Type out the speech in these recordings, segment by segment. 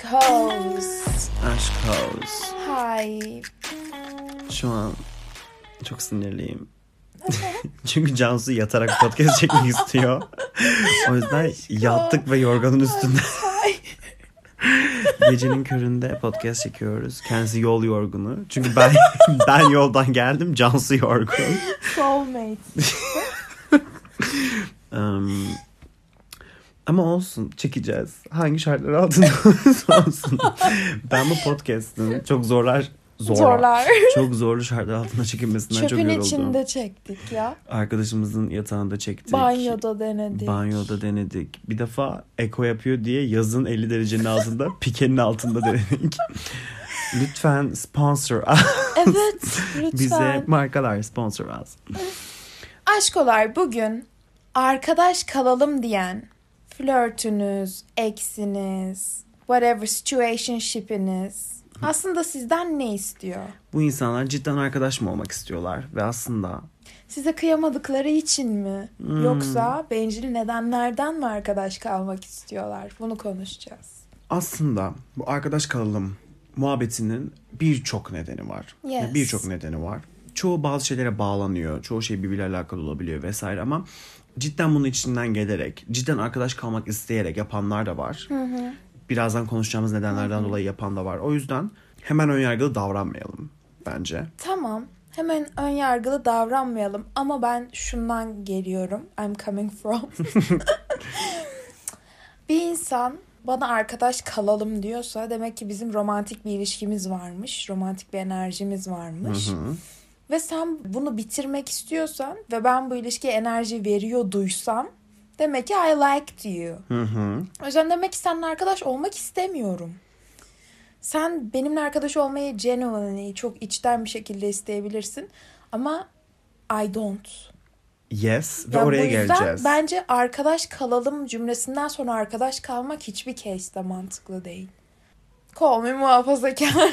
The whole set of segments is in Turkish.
Aşkos. Aşkos. Hi. Şu an çok sinirliyim. Çünkü Cansu yatarak podcast çekmek istiyor. O yüzden yattık ve yorganın üstünde. Gecenin köründe podcast çekiyoruz. Kendisi yol yorgunu. Çünkü ben ben yoldan geldim. Cansu yorgun. Soulmate. Um, ama olsun çekeceğiz. Hangi şartlar altında olsun. ben bu podcast'ın çok zorlar zorlar, Zorlar. çok zorlu şartlar altında çekilmesinden çok Çöpün yoruldum. içinde çektik ya. Arkadaşımızın yatağında çektik. Banyoda denedik. Banyoda denedik. Bir defa eko yapıyor diye yazın 50 derecenin altında, pikenin altında denedik. Lütfen sponsor Evet lütfen. bize markalar sponsor alsın. Aşkolar bugün arkadaş kalalım diyen flörtünüz, eksiniz, whatever situationship'iniz aslında sizden ne istiyor? Bu insanlar cidden arkadaş mı olmak istiyorlar ve aslında Size kıyamadıkları için mi? Hmm. Yoksa bencil nedenlerden mi arkadaş kalmak istiyorlar? Bunu konuşacağız. aslında bu arkadaş kalalım muhabbetinin birçok nedeni var. Yes. Yani Birçok nedeni var. Çoğu bazı şeylere bağlanıyor. Çoğu şey birbiriyle alakalı olabiliyor vesaire ama cidden bunun içinden gelerek, cidden arkadaş kalmak isteyerek yapanlar da var. Birazdan konuşacağımız nedenlerden dolayı yapan da var. O yüzden hemen önyargılı davranmayalım bence. Tamam. Hemen ön yargılı davranmayalım ama ben şundan geliyorum. I'm coming from. bir insan bana arkadaş kalalım diyorsa demek ki bizim romantik bir ilişkimiz varmış. Romantik bir enerjimiz varmış. Ve sen bunu bitirmek istiyorsan ve ben bu ilişkiye enerji veriyor duysam demek ki I liked you. Hı hı. O yüzden demek ki seninle arkadaş olmak istemiyorum. Sen benimle arkadaş olmayı genuinely çok içten bir şekilde isteyebilirsin. Ama I don't. Yes ve Ya oraya bu yüzden geleceğiz. bence arkadaş kalalım cümlesinden sonra arkadaş kalmak hiçbir case'de mantıklı değil. Call me muhafazakar.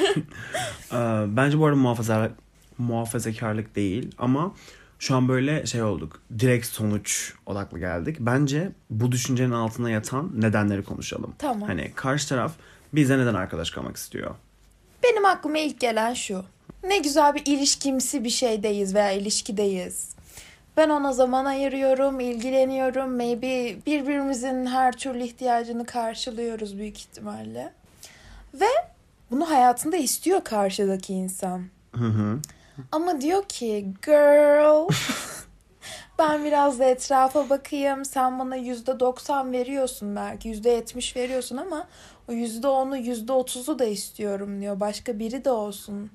Ee, bence bu arada muhafaza, muhafazakarlık değil ama şu an böyle şey olduk. Direkt sonuç odaklı geldik. Bence bu düşüncenin altına yatan nedenleri konuşalım. Tamam. Hani karşı taraf bize neden arkadaş kalmak istiyor? Benim aklıma ilk gelen şu. Ne güzel bir ilişkimsi bir şeydeyiz veya ilişkideyiz. Ben ona zaman ayırıyorum, ilgileniyorum. Maybe birbirimizin her türlü ihtiyacını karşılıyoruz büyük ihtimalle. Ve bunu hayatında istiyor karşıdaki insan. Hı hı. Ama diyor ki girl ben biraz da etrafa bakayım. Sen bana yüzde doksan veriyorsun belki. Yüzde yetmiş veriyorsun ama o yüzde onu yüzde otuzu da istiyorum diyor. Başka biri de olsun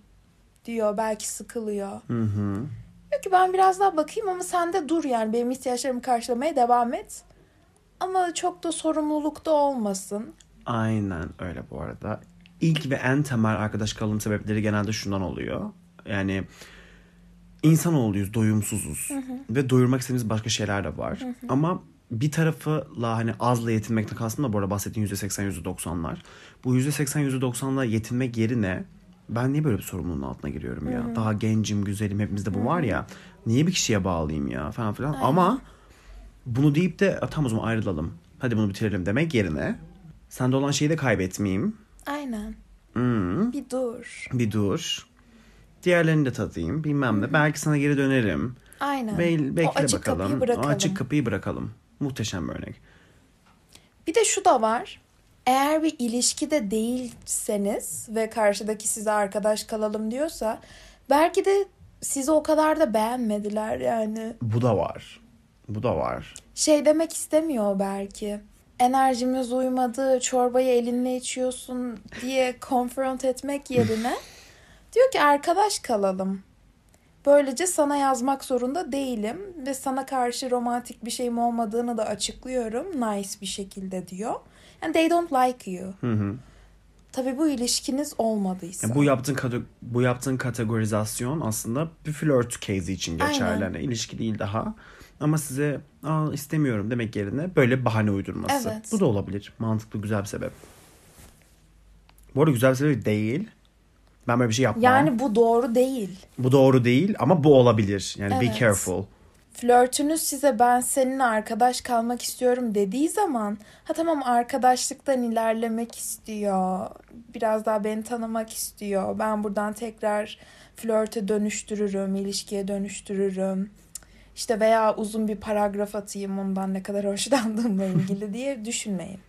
diyor. Belki sıkılıyor. Hı hı. Diyor ki ben biraz daha bakayım ama sen de dur yani. Benim ihtiyaçlarımı karşılamaya devam et. Ama çok da sorumlulukta olmasın. Aynen öyle bu arada. İlk ve en temel arkadaş kalım sebepleri genelde şundan oluyor. Yani insanoğluyuz, doyumsuzuz. Ve doyurmak istediğimiz başka şeyler de var. Ama bir tarafla hani azla yetinmekten kastım da bu arada bahsettiğin %80, %90'lar. Bu %80, %90'la yetinmek yerine ben niye böyle bir sorumluluğun altına giriyorum ya? Daha gencim, güzelim, hepimizde bu var ya. Niye bir kişiye bağlayayım ya falan filan. Ama bunu deyip de "A, tamam o zaman ayrılalım. Hadi bunu bitirelim demek yerine sende olan şeyi de kaybetmeyeyim. Aynen. Hmm, Bir dur. bir dur. Diğerlerini de tadayım bilmem ne. Belki sana geri dönerim. Aynen. Be- bekle o açık bakalım. kapıyı O bırakalım. açık kapıyı bırakalım. Muhteşem bir örnek. Bir de şu da var. Eğer bir ilişkide değilseniz ve karşıdaki size arkadaş kalalım diyorsa belki de sizi o kadar da beğenmediler yani. Bu da var. Bu da var. Şey demek istemiyor belki. Enerjimiz uymadı, çorbayı elinle içiyorsun diye konfront etmek yerine diyor ki arkadaş kalalım. Böylece sana yazmak zorunda değilim ve sana karşı romantik bir şeyim olmadığını da açıklıyorum nice bir şekilde diyor. And they don't like you. Hı hı. Tabii bu ilişkiniz olmadıysa. Yani bu yaptığın bu yaptığın kategorizasyon aslında bir flört case için geçerli. Hani ilişki değil daha. Ama size Aa, istemiyorum demek yerine böyle bahane uydurması. Evet. Bu da olabilir. Mantıklı güzel bir sebep. Bu arada güzel bir sebep değil. Ben böyle bir şey yapmam. yani bu doğru değil. Bu doğru değil ama bu olabilir. Yani be Evet. careful. flörtünüz size ben seninle arkadaş kalmak istiyorum dediği zaman ha tamam arkadaşlıktan ilerlemek istiyor. Biraz daha beni tanımak istiyor. Ben buradan tekrar flörte dönüştürürüm, ilişkiye dönüştürürüm. İşte veya uzun bir paragraf atayım ondan ne kadar hoşlandığımla ilgili diye düşünmeyin.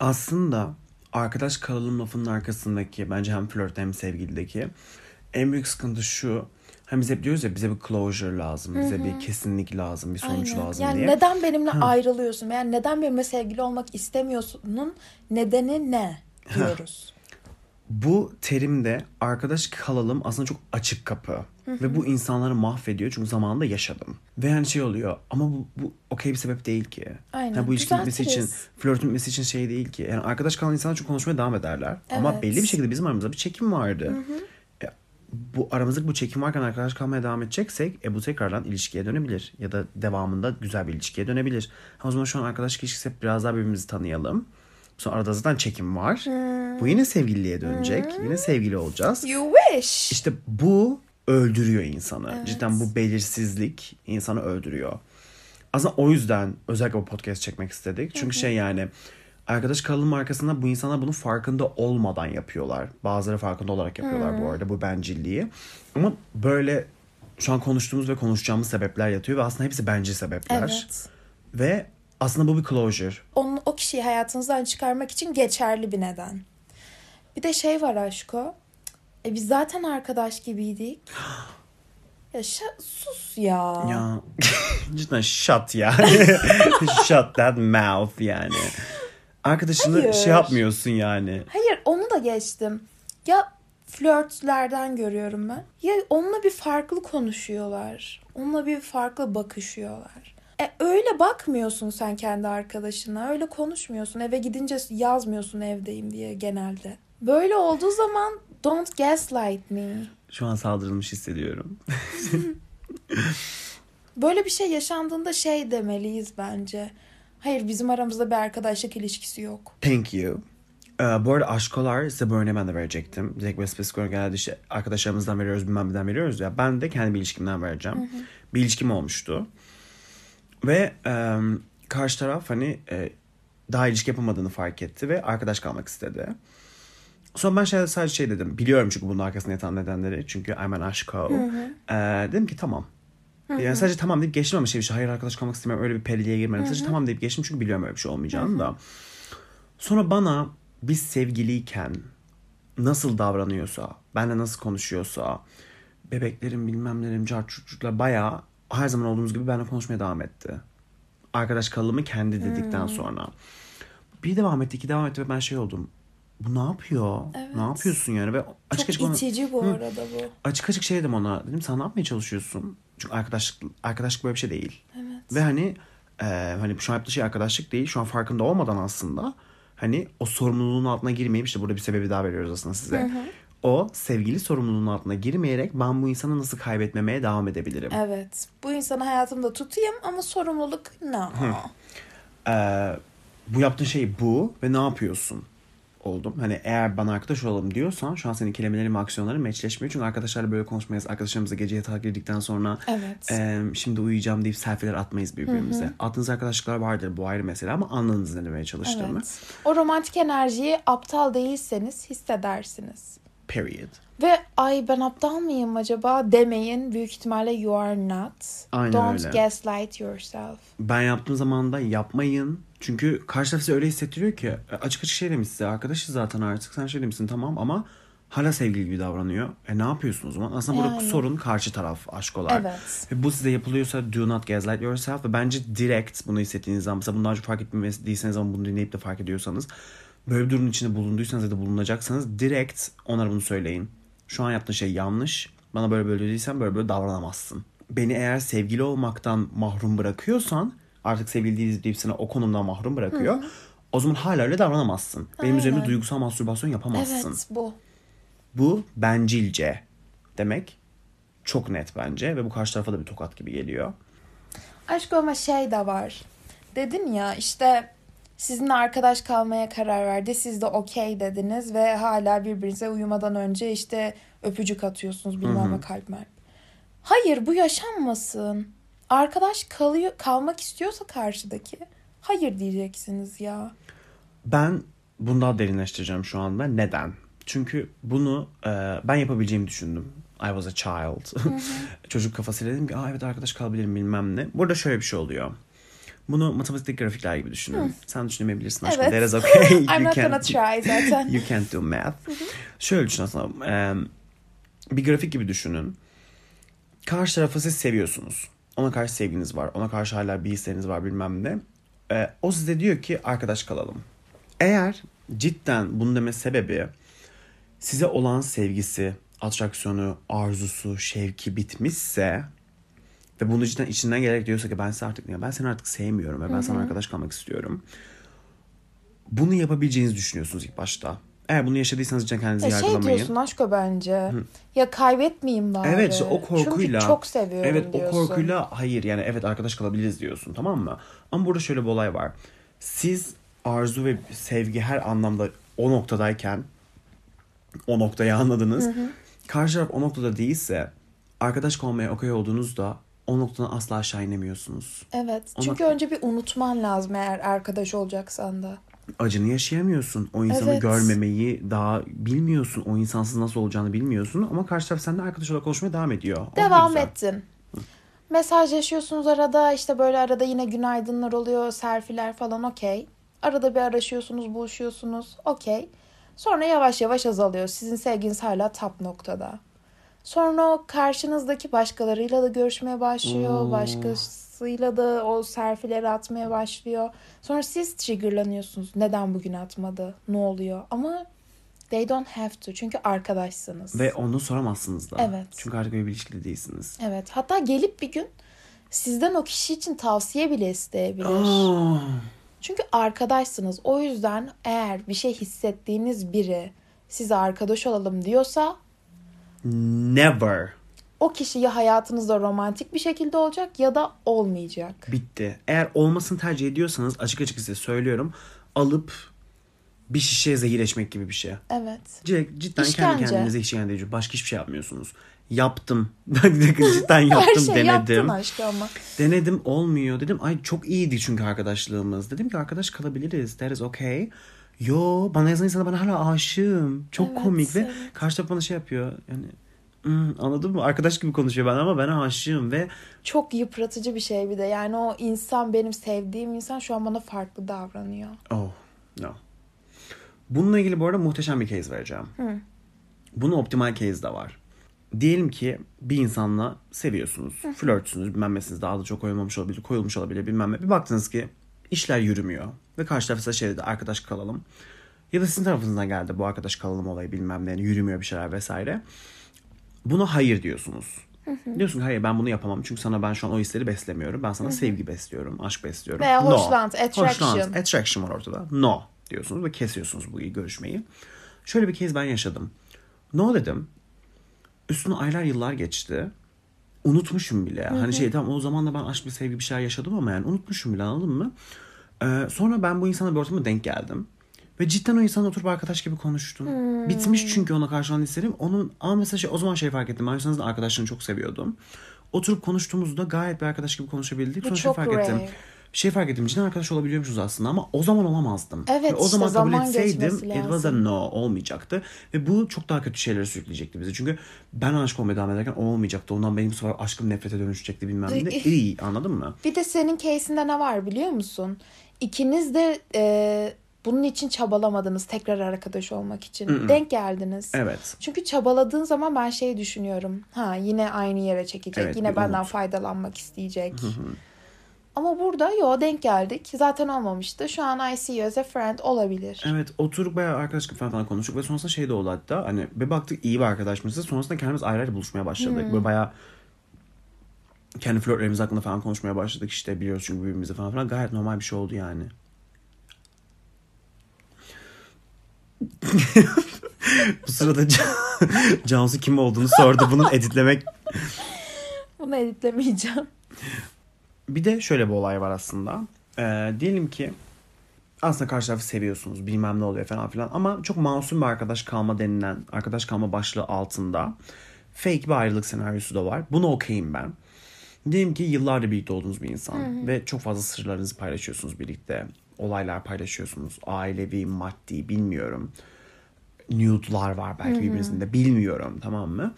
Aslında arkadaş kalalım lafının arkasındaki bence hem flört hem sevgilideki en büyük sıkıntı şu. Hani biz hep diyoruz ya bize bir closure lazım. Bize bir kesinlik lazım. Bir sonuç Aynen. lazım yani diye. neden benimle ayrılıyorsun? Yani neden benimle sevgili olmak istemiyorsunun nedeni ne diyoruz. Bu terimde arkadaş kalalım aslında çok açık kapı. Ve bu insanları mahvediyor çünkü zamanında yaşadım. Ve yani şey oluyor ama bu, bu okey bir sebep değil ki. Aynen, Yani bu ilişki bitmesi için, flörtün bitmesi için şey değil ki. Yani arkadaş kalan insanlar çok konuşmaya devam ederler. Ama Evet. belli bir şekilde bizim aramızda bir çekim vardı. E, bu aramızda bu çekim varken arkadaş kalmaya devam edeceksek e, bu tekrardan ilişkiye dönebilir. Ya da devamında güzel bir ilişkiye dönebilir. Ha, o zaman şu an arkadaş ilişkisi biraz daha birbirimizi tanıyalım. Sonra arada zaten çekim var. Bu yine sevgililiğe dönecek. Yine sevgili olacağız. You wish. İşte bu öldürüyor insanı. Cidden bu belirsizlik insanı öldürüyor. Aslında o yüzden özellikle bu podcast çekmek istedik. Çünkü şey yani arkadaş kalalım arkasında bu insanlar bunun farkında olmadan yapıyorlar. Bazıları farkında olarak yapıyorlar bu arada bu bencilliği. Ama böyle şu an konuştuğumuz ve konuşacağımız sebepler yatıyor ve aslında hepsi bencil sebepler. Evet. Ve aslında bu bir closure. Onu, o kişiyi hayatınızdan çıkarmak için geçerli bir neden. Bir de şey var aşko. E biz zaten arkadaş gibiydik. Ya şa- sus ya. Ya cidden shut ya. shut that mouth yani. Arkadaşını Hayır. şey yapmıyorsun yani. Hayır onu da geçtim. Ya flörtlerden görüyorum ben. Ya onunla bir farklı konuşuyorlar. Onunla bir farklı bakışıyorlar. E öyle bakmıyorsun sen kendi arkadaşına. Öyle konuşmuyorsun. Eve gidince yazmıyorsun evdeyim diye genelde. Böyle olduğu zaman don't gaslight me. Şu an saldırılmış hissediyorum. Böyle bir şey yaşandığında şey demeliyiz bence. Hayır bizim aramızda bir arkadaşlık ilişkisi yok. Thank you. Ee, bu arada aşkolar size bu örneği ben de verecektim. Direkt böyle spesifik olarak genelde işte arkadaşlarımızdan veriyoruz bilmem neden veriyoruz ya. Ben de kendi bir ilişkimden vereceğim. Bir ilişkim olmuştu. Ve e, karşı taraf hani e, daha ilişki yapamadığını fark etti ve arkadaş kalmak istedi. Sonra ben şey, sadece şey dedim. Biliyorum çünkü bunun arkasında yatan nedenleri. Çünkü an aşko. Ee, dedim ki tamam. Yani sadece tamam deyip geçtim ama şey bir şey. Hayır arkadaş kalmak istemiyorum. Öyle bir periliğe girmedim. Sadece tamam deyip geçtim çünkü biliyorum öyle bir şey olmayacağını da. Sonra bana biz sevgiliyken nasıl davranıyorsa, benle nasıl konuşuyorsa, bebeklerim bilmem nelerim, carçurçuklar bayağı her zaman olduğumuz gibi benimle konuşmaya devam etti. Arkadaş kalımı kendi dedikten sonra. Bir devam etti, iki devam etti ve ben şey oldum. Bu ne yapıyor? Ne yapıyorsun yani? Ve açık Çok açık itici bu arada bu. açık açık şey dedim ona. Dedim sen ne yapmaya çalışıyorsun? Çünkü arkadaşlık arkadaşlık böyle bir şey değil. Evet. Ve hani e, hani şu an yaptığı şey arkadaşlık değil. Şu an farkında olmadan aslında hani o sorumluluğun altına girmeyip işte burada bir sebebi daha veriyoruz aslında size. O sevgili sorumluluğun altına girmeyerek ben bu insanı nasıl kaybetmemeye devam edebilirim? Evet. Bu insanı hayatımda tutayım ama sorumluluk no. Ee, bu yaptığın şey bu ve ne yapıyorsun? Oldum. Hani eğer bana arkadaş olalım diyorsan şu an senin kelimelerin ve aksiyonların meçleşmiyor. Çünkü arkadaşlarla böyle konuşmayız. Arkadaşlarımızla gece yatağa girdikten sonra Evet. e, şimdi uyuyacağım deyip selfie'ler atmayız birbirimize. Attığınız arkadaşlıklar vardır bu ayrı mesele ama anladınız ne demeye çalıştığımı. Evet. O romantik enerjiyi aptal değilseniz hissedersiniz. Period. Ve ay ben aptal mıyım acaba demeyin. Büyük ihtimalle you are not. Aynen Don't öyle. gaslight yourself. Ben yaptığım zaman da yapmayın. Çünkü karşı taraf size öyle hissettiriyor ki e, açık açık şey demiş size. Arkadaşız zaten artık sen şey demişsin tamam ama hala sevgili gibi davranıyor. E ne yapıyorsun o zaman? Aslında burada Yani. sorun karşı taraf aşkolar. Evet. Ve bu size yapılıyorsa do not gaslight yourself. Ve bence direkt bunu hissettiğiniz zaman mesela bundan önce fark etmediyseniz ama bunu dinleyip de fark ediyorsanız böyle bir durumun içinde bulunduysanız ya da bulunacaksanız direkt onlara bunu söyleyin. Şu an yaptığın şey yanlış. Bana böyle böyle değilsen böyle böyle davranamazsın. Beni eğer sevgili olmaktan mahrum bırakıyorsan artık sevgili değiliz deyip seni o konumdan mahrum bırakıyor. O zaman hala öyle davranamazsın. Benim üzerimde Aynen. duygusal mastürbasyon yapamazsın. Evet bu. Bu bencilce demek çok net bence ve bu karşı tarafa da bir tokat gibi geliyor. Aşk ama şey de var. Dedin ya işte sizinle arkadaş kalmaya karar verdi. Siz de okey dediniz ve hala birbirinize uyumadan önce işte öpücük atıyorsunuz bilmem ne kalp merp. Hayır bu yaşanmasın. Arkadaş kalıyor kalmak istiyorsa karşıdaki hayır diyeceksiniz ya. Ben bunu daha derinleştireceğim şu anda. Neden? Çünkü bunu e, ben yapabileceğimi düşündüm. I was a child. Çocuk kafasıyla dedim ki Aa, evet arkadaş kalabilirim bilmem ne. Burada şöyle bir şey oluyor. Bunu matematikteki grafikler gibi düşünün. Sen düşünemeyebilirsin aşkım. Evet. That is okay. I'm You not gonna try zaten. You can't do math. Şöyle düşün aslında. e, bir grafik gibi düşünün. Karşı tarafı siz seviyorsunuz. Ona karşı sevginiz var. Ona karşı hala bir hisleriniz var bilmem ne. E, o size diyor ki arkadaş kalalım. Eğer cidden bunun deme sebebi size olan sevgisi, atraksiyonu, arzusu, şevki bitmişse ve bunu cidden içinden gelerek diyorsa ki ben seni artık ya ben seni artık sevmiyorum ve ben sana arkadaş kalmak istiyorum. Bunu yapabileceğinizi düşünüyorsunuz ilk başta. Eğer bunu yaşadıysanız cidden kendinizi şey yargılamayın. diyorsun aşko bence. Ya kaybetmeyeyim bari. Evet işte o korkuyla. Çünkü çok seviyorum Evet diyorsun. o korkuyla hayır yani evet arkadaş kalabiliriz diyorsun tamam mı? Ama burada şöyle bir olay var. Siz arzu ve sevgi her anlamda o noktadayken o noktayı anladınız. Karşı taraf o noktada değilse arkadaş kalmaya okey olduğunuzda o noktadan asla aşağı inemiyorsunuz. Evet. Ona- Çünkü önce bir unutman lazım eğer arkadaş olacaksan da. Acını yaşayamıyorsun. O insanı Evet. görmemeyi daha bilmiyorsun. O insansız nasıl olacağını bilmiyorsun. Ama karşı taraf seninle arkadaş olarak konuşmaya devam ediyor. O Devam ettin. Mesajlaşıyorsunuz arada işte böyle arada yine günaydınlar oluyor, selfiler falan okey. Arada bir araşıyorsunuz, buluşuyorsunuz okey. Sonra yavaş yavaş azalıyor. Sizin sevginiz hala tap noktada. Sonra o karşınızdaki başkalarıyla da görüşmeye başlıyor. Oo. Başkasıyla da o selfileri atmaya başlıyor. Sonra siz triggerlanıyorsunuz. Neden bugün atmadı? Ne oluyor? Ama they don't have to. Çünkü arkadaşsınız. Ve onu soramazsınız da. Evet. Çünkü artık öyle bir ilişkide değilsiniz. Evet. Hatta gelip bir gün sizden o kişi için tavsiye bile isteyebilir. Aa, Çünkü arkadaşsınız. O yüzden eğer bir şey hissettiğiniz biri size arkadaş olalım diyorsa never. o kişi ya hayatınızda romantik bir şekilde olacak ya da olmayacak. Bitti. Eğer olmasını tercih ediyorsanız açık açık size söylüyorum. Alıp bir şişeye zehir içmek gibi bir şey. Evet. Cidden, cidden kendi İşkence. kendinize işkence ediyor. Başka hiçbir şey yapmıyorsunuz. Yaptım. cidden yaptım Her şey denedim. yaptın aşkı ama. Denedim olmuyor. Dedim ay çok iyiydi çünkü arkadaşlığımız. Dedim ki arkadaş kalabiliriz. That is okay. Yo bana yazan insana ben hala aşığım. Çok Evet, komik ve evet. karşı taraf bana şey yapıyor. Yani "Hmm, anladın mı? Arkadaş gibi konuşuyor ben ama ben aşığım ve Çok yıpratıcı bir şey bir de. Yani o insan benim sevdiğim insan şu an bana farklı davranıyor. oh no. Bununla ilgili bu arada muhteşem bir case vereceğim. Bunun optimal case de var. Diyelim ki bir insanla seviyorsunuz, flörtsünüz, bilmem nesiniz daha da çok koyulmamış olabilir, koyulmuş olabilir bilmem ne. Bir baktınız ki işler yürümüyor ve karşı taraf size şey dedi arkadaş kalalım. Ya da sizin tarafınızdan geldi bu arkadaş kalalım olayı bilmem ne yani yürümüyor bir şeyler vesaire. Buna hayır diyorsunuz. Diyorsun ki hayır ben bunu yapamam çünkü sana ben şu an o hisleri beslemiyorum. Ben sana sevgi besliyorum, aşk besliyorum. Veya hoşlant, attraction. Hoşlant, attraction var ortada. No diyorsunuz ve kesiyorsunuz bu görüşmeyi. Şöyle bir kez ben yaşadım. No dedim. Üstüne aylar yıllar geçti. Unutmuşum bile. Hani şey tamam o zaman da ben aşk bir sevgi bir şeyler yaşadım ama yani unutmuşum bile anladın mı? Ee, sonra ben bu insana bir ortama denk geldim. Ve cidden o insanla oturup arkadaş gibi konuştum. Bitmiş çünkü ona karşı olan hislerim. Onun, ama mesela şey, o zaman şey fark ettim. Ben o insanın arkadaşlığını çok seviyordum. Oturup konuştuğumuzda gayet bir arkadaş gibi konuşabildik. Bu Sonra şey fark ettim. Rare. Şey fark ettim. Cidden arkadaş olabiliyormuşuz aslında ama o zaman olamazdım. Evet, Ve o işte zaman kabul zaman etseydim it was a no olmayacaktı. Ve bu çok daha kötü şeylere sürükleyecekti bizi. Çünkü ben aşık olmaya devam ederken o olmayacaktı. Ondan benim sefer aşkım nefrete dönüşecekti bilmem ne. İyi anladın mı? Bir de senin case'inde ne var biliyor musun? İkiniz de e, bunun için çabalamadınız tekrar arkadaş olmak için. Denk geldiniz. Evet. Çünkü çabaladığın zaman ben şey düşünüyorum. Ha yine aynı yere çekecek. Evet, yine bir benden umut. faydalanmak isteyecek. Ama burada yo denk geldik. Zaten olmamıştı. Şu an I see you as a friend olabilir. Evet oturduk bayağı arkadaş gibi falan, falan konuştuk ve sonrasında şey de oldu hatta hani bir baktık iyi bir arkadaşmışız sonrasında kendimiz ayrı ayrı buluşmaya başladık. Böyle bayağı kendi flörtlerimiz hakkında falan konuşmaya başladık işte biliyoruz çünkü birbirimizi falan falan gayet normal bir şey oldu yani. Bu sırada Can- Cansu kim olduğunu sordu. Bunun editlemek Bunu editlemeyeceğim. Bir de şöyle bir olay var aslında. Ee, diyelim ki aslında karşı tarafı seviyorsunuz bilmem ne oluyor falan filan ama çok masum bir arkadaş kalma denilen arkadaş kalma başlığı altında fake bir ayrılık senaryosu da var. Bunu okuyayım ben. Diyelim ki yıllardır birlikte olduğunuz bir insan ve çok fazla sırlarınızı paylaşıyorsunuz birlikte. Olaylar paylaşıyorsunuz. Ailevi, maddi bilmiyorum. Nude'lar var belki birbirinizin de bilmiyorum tamam mı?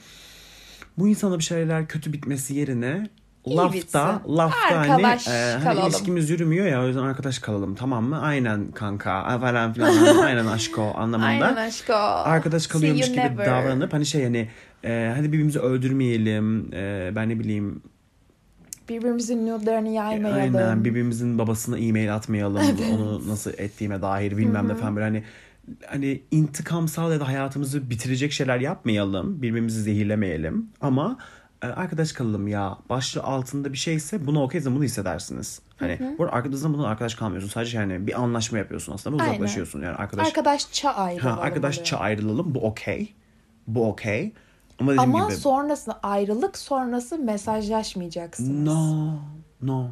Bu insana bir şeyler kötü bitmesi yerine İyi lafta bitsin. lafta Arkadaş hani, e, hani ilişkimiz yürümüyor ya o yüzden arkadaş kalalım tamam mı? Aynen kanka falan filan aynen aşko anlamında. Aynen aşko. Arkadaş kalıyormuş gibi never. davranıp hani şey hani e, hadi birbirimizi öldürmeyelim e, ben ne bileyim Birbirimizin nude'larını yaymayalım. aynen birbirimizin babasına e-mail atmayalım onu nasıl ettiğime dair bilmem ne falan böyle hani hani intikamsal ya da hayatımızı bitirecek şeyler yapmayalım birbirimizi zehirlemeyelim ama e, arkadaş kalalım ya başlı altında bir şeyse buna okeyse bunu hissedersiniz. Hani bu arada bundan arkadaş kalmıyorsun. Sadece yani bir anlaşma yapıyorsun aslında. Aynen. Uzaklaşıyorsun yani arkadaş. Arkadaşça ayrılalım. ha, arkadaşça ayrılalım. Bu okey. Bu okey. Ama Ama gibi sonrasında ayrılık sonrası mesajlaşmayacaksınız. No, no.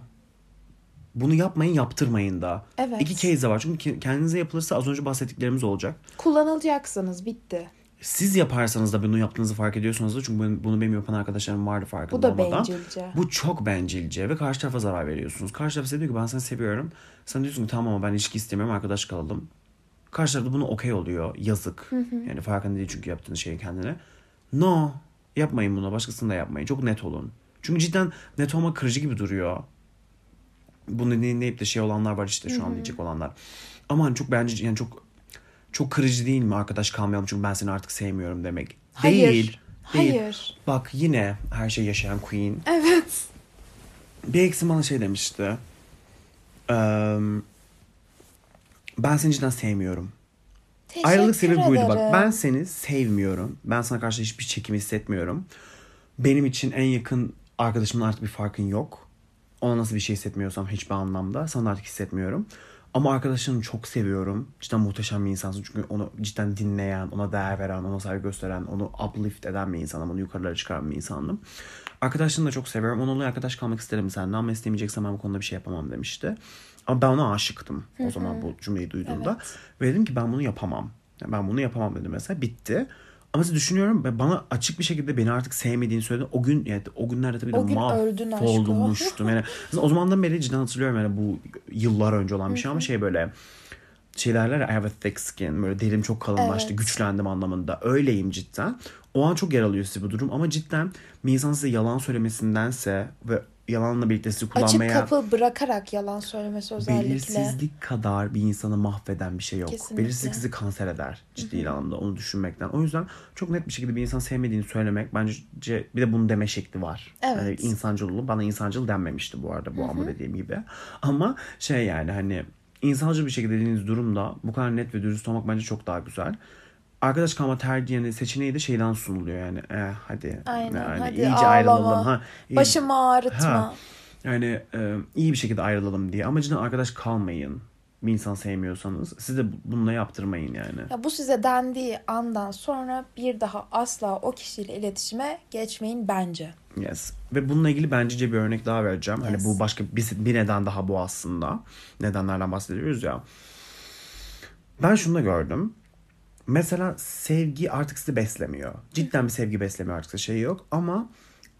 Bunu yapmayın, yaptırmayın da. Evet. İki case de var. Çünkü ke- kendinize yapılırsa az önce bahsettiklerimiz olacak. Kullanılacaksınız bitti. Siz yaparsanız da bunu yaptığınızı fark ediyorsunuz da. Çünkü bunu, benim yapan arkadaşlarım vardı farkında Bu da olmadan. bencilce. Bu çok bencilce ve karşı tarafa zarar veriyorsunuz. Karşı taraf size diyor ki ben seni seviyorum. Sen diyorsun ki tamam ama ben ilişki istemiyorum arkadaş kalalım. Karşı taraf da bunu okey oluyor. Yazık. Yani farkında değil çünkü yaptığın şeyi kendine. No. Yapmayın bunu. Başkasını da yapmayın. Çok net olun. Çünkü cidden net olmak kırıcı gibi duruyor. Bunu dinleyip de şey olanlar var işte şu an diyecek olanlar. Ama hani çok bence yani çok çok kırıcı değil mi arkadaş kalmayalım çünkü ben seni artık sevmiyorum demek. Hayır. Değil. Değil. Hayır. Bak yine her şey yaşayan Queen. Evet. Bir eksim bana şey demişti. Eee, ben seni cidden sevmiyorum. Teşekkür Ayrılık sebebi buydu bak. Ben seni sevmiyorum. Ben sana karşı hiçbir çekim hissetmiyorum. Benim için en yakın arkadaşımın artık bir farkın yok. Ona nasıl bir şey hissetmiyorsam hiçbir anlamda sana artık hissetmiyorum. Ama arkadaşını çok seviyorum. Cidden muhteşem bir insansın. Çünkü onu cidden dinleyen, ona değer veren, ona saygı gösteren, onu uplift eden bir insanım. Onu yukarılara çıkaran bir insanım. Arkadaşını da çok seviyorum. Onunla arkadaş kalmak isterim senden ama istemeyeceksen ben bu konuda bir şey yapamam demişti. Ama ben ona aşıktım o zaman bu cümleyi duyduğumda. Ve dedim ki ben bunu yapamam. Yani ben bunu yapamam dedim mesela. Bitti. Ama düşünüyorum bana açık bir şekilde beni artık sevmediğini söyledi. O gün yani o günlerde tabii de O aşkım. mahvolmuştum. Yani o zamandan beri cidden hatırlıyorum yani bu yıllar önce olan bir şey ama şey böyle şey derler ya I have a thick skin böyle derim çok kalınlaştı Evet. güçlendim anlamında öyleyim cidden. O an çok yer alıyor sizi bu durum ama cidden bir insan size yalan söylemesindense ve yalanla birlikte sizi Açık kullanmaya kapı bırakarak yalan söylemesi özellikle. belirsizlik kadar bir insanı mahveden bir şey yok. Kesinlikle. Belirsizlik sizi kanser eder ciddi anlamda onu düşünmekten. O yüzden çok net bir şekilde bir insan sevmediğini söylemek bence bir de bunu deme şekli var. Evet. Yani insancıl bana insancıl denmemişti bu arada bu ama dediğim gibi. Ama şey yani hani insancıl bir şekilde dediğiniz durumda bu kadar net ve dürüst olmak bence çok daha güzel. Arkadaş kalma tercihi yani seçeneği de şeyden sunuluyor yani. Eh, hadi. Aynen, yani hadi iyice ağlama. ayrılalım. Ha, iyi- Başımı ağrıtma. Ha. Yani e, iyi bir şekilde ayrılalım diye. Ama cidden arkadaş kalmayın. Bir insan sevmiyorsanız. Siz de bununla yaptırmayın yani. Ya bu size dendiği andan sonra bir daha asla o kişiyle iletişime geçmeyin bence. Yes. Ve bununla ilgili bence bir örnek daha vereceğim. Hani Yes. bu başka bir, bir neden daha bu aslında. Nedenlerden bahsediyoruz ya. Ben şunu da gördüm. Mesela sevgi artık sizi beslemiyor. Cidden bir sevgi beslemiyor artık şey yok. Ama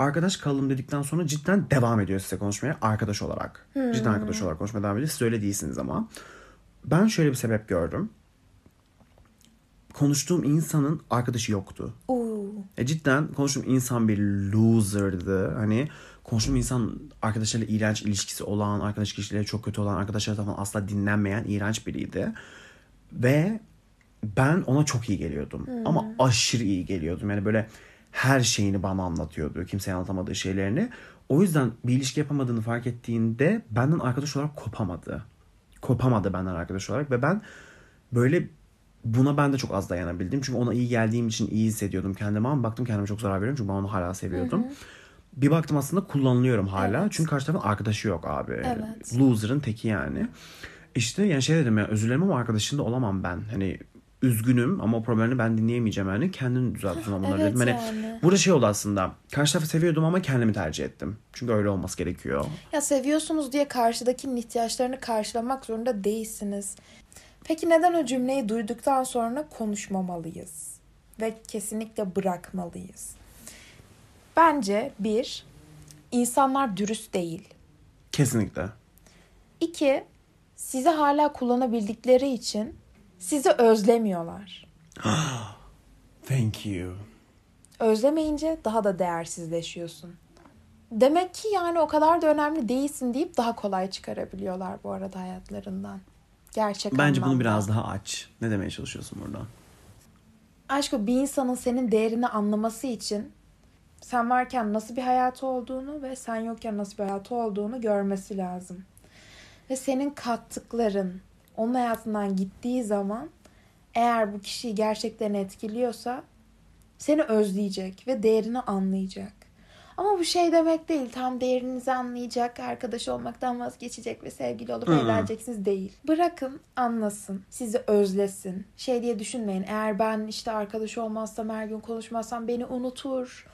arkadaş kalalım dedikten sonra cidden devam ediyor size konuşmaya arkadaş olarak. Cidden arkadaş olarak konuşmaya devam ediyor. Siz öyle değilsiniz ama. Ben şöyle bir sebep gördüm. Konuştuğum insanın arkadaşı yoktu. E cidden konuştuğum insan bir loser'dı. Hani konuştuğum insan arkadaşlarıyla iğrenç ilişkisi olan, arkadaş ilişkileri çok kötü olan, arkadaşlar tarafından asla dinlenmeyen iğrenç biriydi. Ve ben ona çok iyi geliyordum. Ama aşırı iyi geliyordum. Yani böyle her şeyini bana anlatıyordu. Kimseye anlatamadığı şeylerini. O yüzden bir ilişki yapamadığını fark ettiğinde benden arkadaş olarak kopamadı. Kopamadı benden arkadaş olarak ve ben böyle buna ben de çok az dayanabildim. Çünkü ona iyi geldiğim için iyi hissediyordum kendime ama baktım kendime çok zarar veriyorum çünkü ben onu hala seviyordum. Bir baktım aslında kullanılıyorum hala. Çünkü karşı tarafın arkadaşı yok abi. Evet. Loser'ın teki yani. İşte yani şey dedim ya özür dilerim ama arkadaşın da olamam ben. Hani üzgünüm ama o problemini ben dinleyemeyeceğim yani. Kendin düzelt o zaman bunları Evet dedim. Hani yani. burada şey oldu aslında. Karşı tarafı seviyordum ama kendimi tercih ettim. Çünkü öyle olması gerekiyor. Ya seviyorsunuz diye karşıdakinin ihtiyaçlarını karşılamak zorunda değilsiniz. Peki neden o cümleyi duyduktan sonra konuşmamalıyız? Ve kesinlikle bırakmalıyız? Bence bir, insanlar dürüst değil. Kesinlikle. İki, sizi hala kullanabildikleri için sizi özlemiyorlar. Thank you. Özlemeyince daha da değersizleşiyorsun. Demek ki yani o kadar da önemli değilsin deyip daha kolay çıkarabiliyorlar bu arada hayatlarından. Gerçek Bence bunu anlamda. biraz daha aç. Ne demeye çalışıyorsun burada? Aşkı bir insanın senin değerini anlaması için sen varken nasıl bir hayatı olduğunu ve sen yokken nasıl bir hayatı olduğunu görmesi lazım. Ve senin kattıkların onun hayatından gittiği zaman eğer bu kişiyi gerçekten etkiliyorsa seni özleyecek ve değerini anlayacak. Ama bu şey demek değil. Tam değerinizi anlayacak, arkadaş olmaktan vazgeçecek ve sevgili olup evleneceksiniz değil. Bırakın anlasın, sizi özlesin. Şey diye düşünmeyin. Eğer ben işte arkadaş olmazsam, her gün konuşmazsam beni unutur.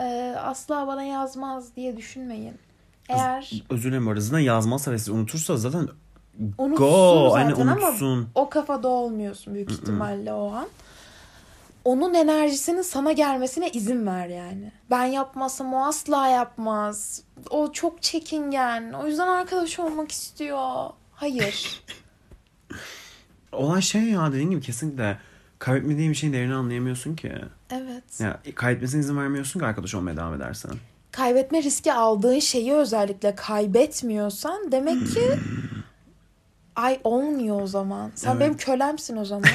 Ee, asla bana yazmaz diye düşünmeyin. Eğer Özür dilerim. Zaten yazmazsa ve sizi unutursa zaten unutsun go. zaten Hani ama unutsun. o kafada olmuyorsun büyük ihtimalle o an. Onun enerjisinin sana gelmesine izin ver yani. Ben yapmasam o asla yapmaz. O çok çekingen. O yüzden arkadaş olmak istiyor. Hayır. Olay şey ya dediğin gibi kesinlikle kaybetmediğin bir şeyin değerini anlayamıyorsun ki. evet. Ya kaybetmesine izin vermiyorsun ki arkadaş olmaya devam edersen. Kaybetme riski aldığın şeyi özellikle kaybetmiyorsan demek ki ay olmuyor o zaman. Sen Evet. benim kölemsin o zaman.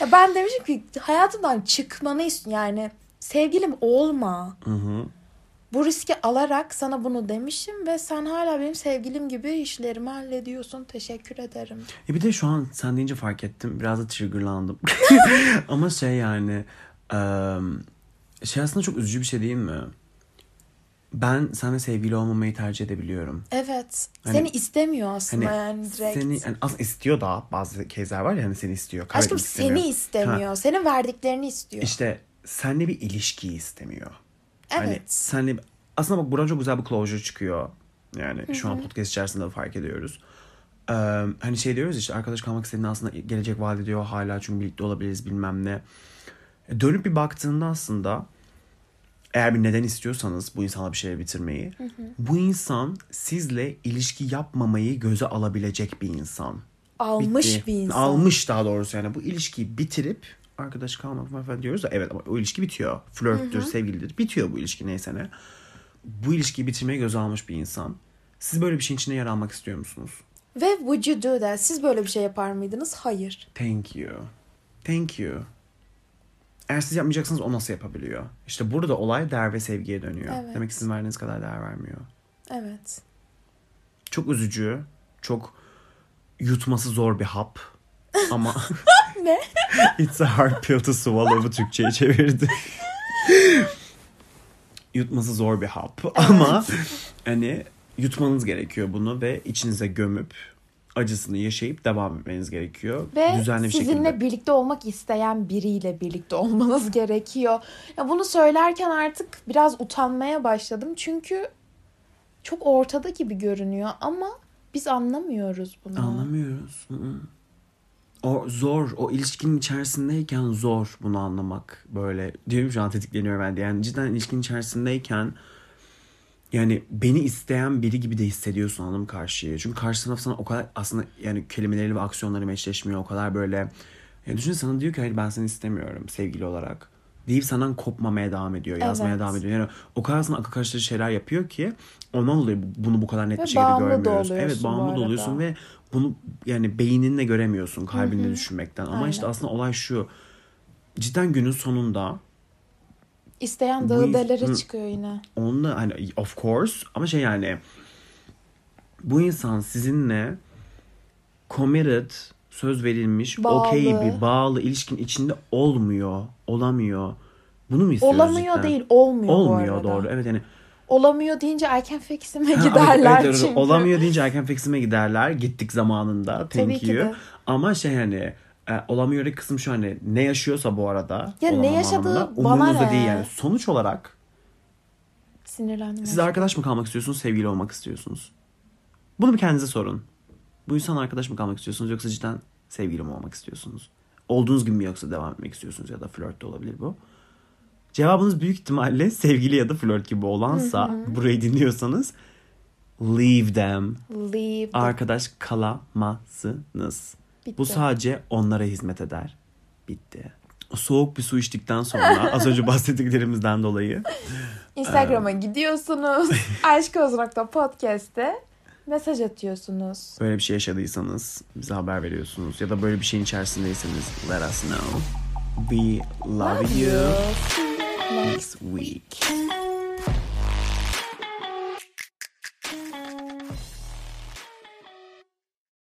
ya ben demişim ki hayatımdan çıkmanı istiyorum. Yani sevgilim olma. Hı hı. Bu riski alarak sana bunu demişim ve sen hala benim sevgilim gibi işlerimi hallediyorsun. Teşekkür ederim. E bir de şu an sen deyince fark ettim. Biraz da triggerlandım. Ama şey yani şey aslında çok üzücü bir şey değil mi? Ben seninle sevgili olmamayı tercih edebiliyorum. Evet. Hani- seni istemiyor aslında Hani yani direkt. seni yani aslında istiyor da bazı kezler var ya hani seni istiyor. Aşkım istemiyor. seni istemiyor. Senin verdiklerini istiyor. İşte seninle bir ilişkiyi istemiyor. evet. Hani senle aslında bak buradan çok güzel bir closure çıkıyor. Yani şu an podcast içerisinde de fark ediyoruz. Ee, hani şey diyoruz işte arkadaş kalmak istediğinde aslında gelecek vaat ediyor hala çünkü birlikte olabiliriz bilmem ne. Dönüp bir baktığında aslında eğer bir neden istiyorsanız bu insanla bir şeyler bitirmeyi bu insan sizle ilişki yapmamayı göze alabilecek bir insan. Almış Bitti. bir insan. Almış daha doğrusu yani bu ilişkiyi bitirip arkadaş kalmak falan diyoruz da evet ama o ilişki bitiyor. Flörttür, sevgilidir. Bitiyor bu ilişki neyse ne. Bu ilişkiyi bitirmeye göze almış bir insan. Siz böyle bir şeyin içine yer almak istiyor musunuz? Ve would you do that? Siz böyle bir şey yapar mıydınız? Hayır. Thank you. Thank you. Eğer siz yapmayacaksanız o nasıl yapabiliyor? İşte burada olay değer ve sevgiye dönüyor. Evet. Demek ki sizin verdiğiniz kadar değer vermiyor. Evet. Çok üzücü. Çok yutması zor bir hap. Ama Ne? It's a hard pill to swallow bu Türkçe'ye çevirdi. Yutması zor bir hap ama hani yutmanız gerekiyor bunu ve içinize gömüp acısını yaşayıp devam etmeniz gerekiyor. Ve Düzenli bir sizinle şekilde. birlikte olmak isteyen biriyle birlikte olmanız gerekiyor. Ya bunu söylerken artık biraz utanmaya başladım. Çünkü çok ortada gibi görünüyor ama biz anlamıyoruz bunu. Anlamıyoruz. O zor. O ilişkinin içerisindeyken zor bunu anlamak. Böyle diyorum şu an tetikleniyorum ben de. Yani cidden ilişkinin içerisindeyken yani beni isteyen biri gibi de hissediyorsun anladın mı karşıyı? Çünkü karşı taraf sana o kadar aslında yani kelimeleriyle ve aksiyonları meçleşmiyor. O kadar böyle yani düşün sana diyor ki hayır ben seni istemiyorum sevgili olarak. Deyip senden kopmamaya devam ediyor. Yazmaya Evet. devam ediyor. Yani o kadar sana akıl karıştırıcı şeyler yapıyor ki ondan dolayı bunu bu kadar net Ve bir şekilde görmüyoruz. Evet bağımlı oluyorsun ve bunu yani beyninle göremiyorsun kalbinle düşünmekten. Ama Aynen. işte aslında olay şu. Cidden günün sonunda İsteyen dağıdelere Hı. çıkıyor yine. onunla hani of course ama şey yani bu insan sizinle committed söz verilmiş okey bir bağlı ilişkin içinde olmuyor olamıyor bunu mu istiyoruz Olamıyor cidden? değil, olmuyor, bu olmuyor doğru evet yani Olamıyor deyince erken fixime giderler evet, evet, çünkü. Olamıyor deyince erken fixime giderler. Gittik zamanında. Thank Tabii ki you. de. Ama şey hani e, olamıyor kısım şu hani ne yaşıyorsa bu arada. Ya ne yaşadığı anlamında, bana umurunuzda ne? değil yani. Sonuç olarak Sinirlendim. siz arkadaş mı kalmak istiyorsunuz, sevgili olmak istiyorsunuz? Bunu bir kendinize sorun. Bu insan arkadaş mı kalmak istiyorsunuz yoksa cidden sevgili mi olmak istiyorsunuz? Olduğunuz gibi mi yoksa devam etmek istiyorsunuz ya da flört de olabilir bu. Cevabınız büyük ihtimalle sevgili ya da flört gibi olansa burayı dinliyorsanız leave them. Leave the- Arkadaş kalamazsınız. Bitti. Bu sadece onlara hizmet eder. Bitti. Soğuk bir su içtikten sonra az önce bahsettiklerimizden dolayı Instagram'a gidiyorsunuz. Aşk Ozrak'ta podcast'te mesaj atıyorsunuz. böyle bir şey yaşadıysanız bize haber veriyorsunuz. Ya da böyle bir şeyin içerisindeyseniz let us know. We love, you. See you next Next week.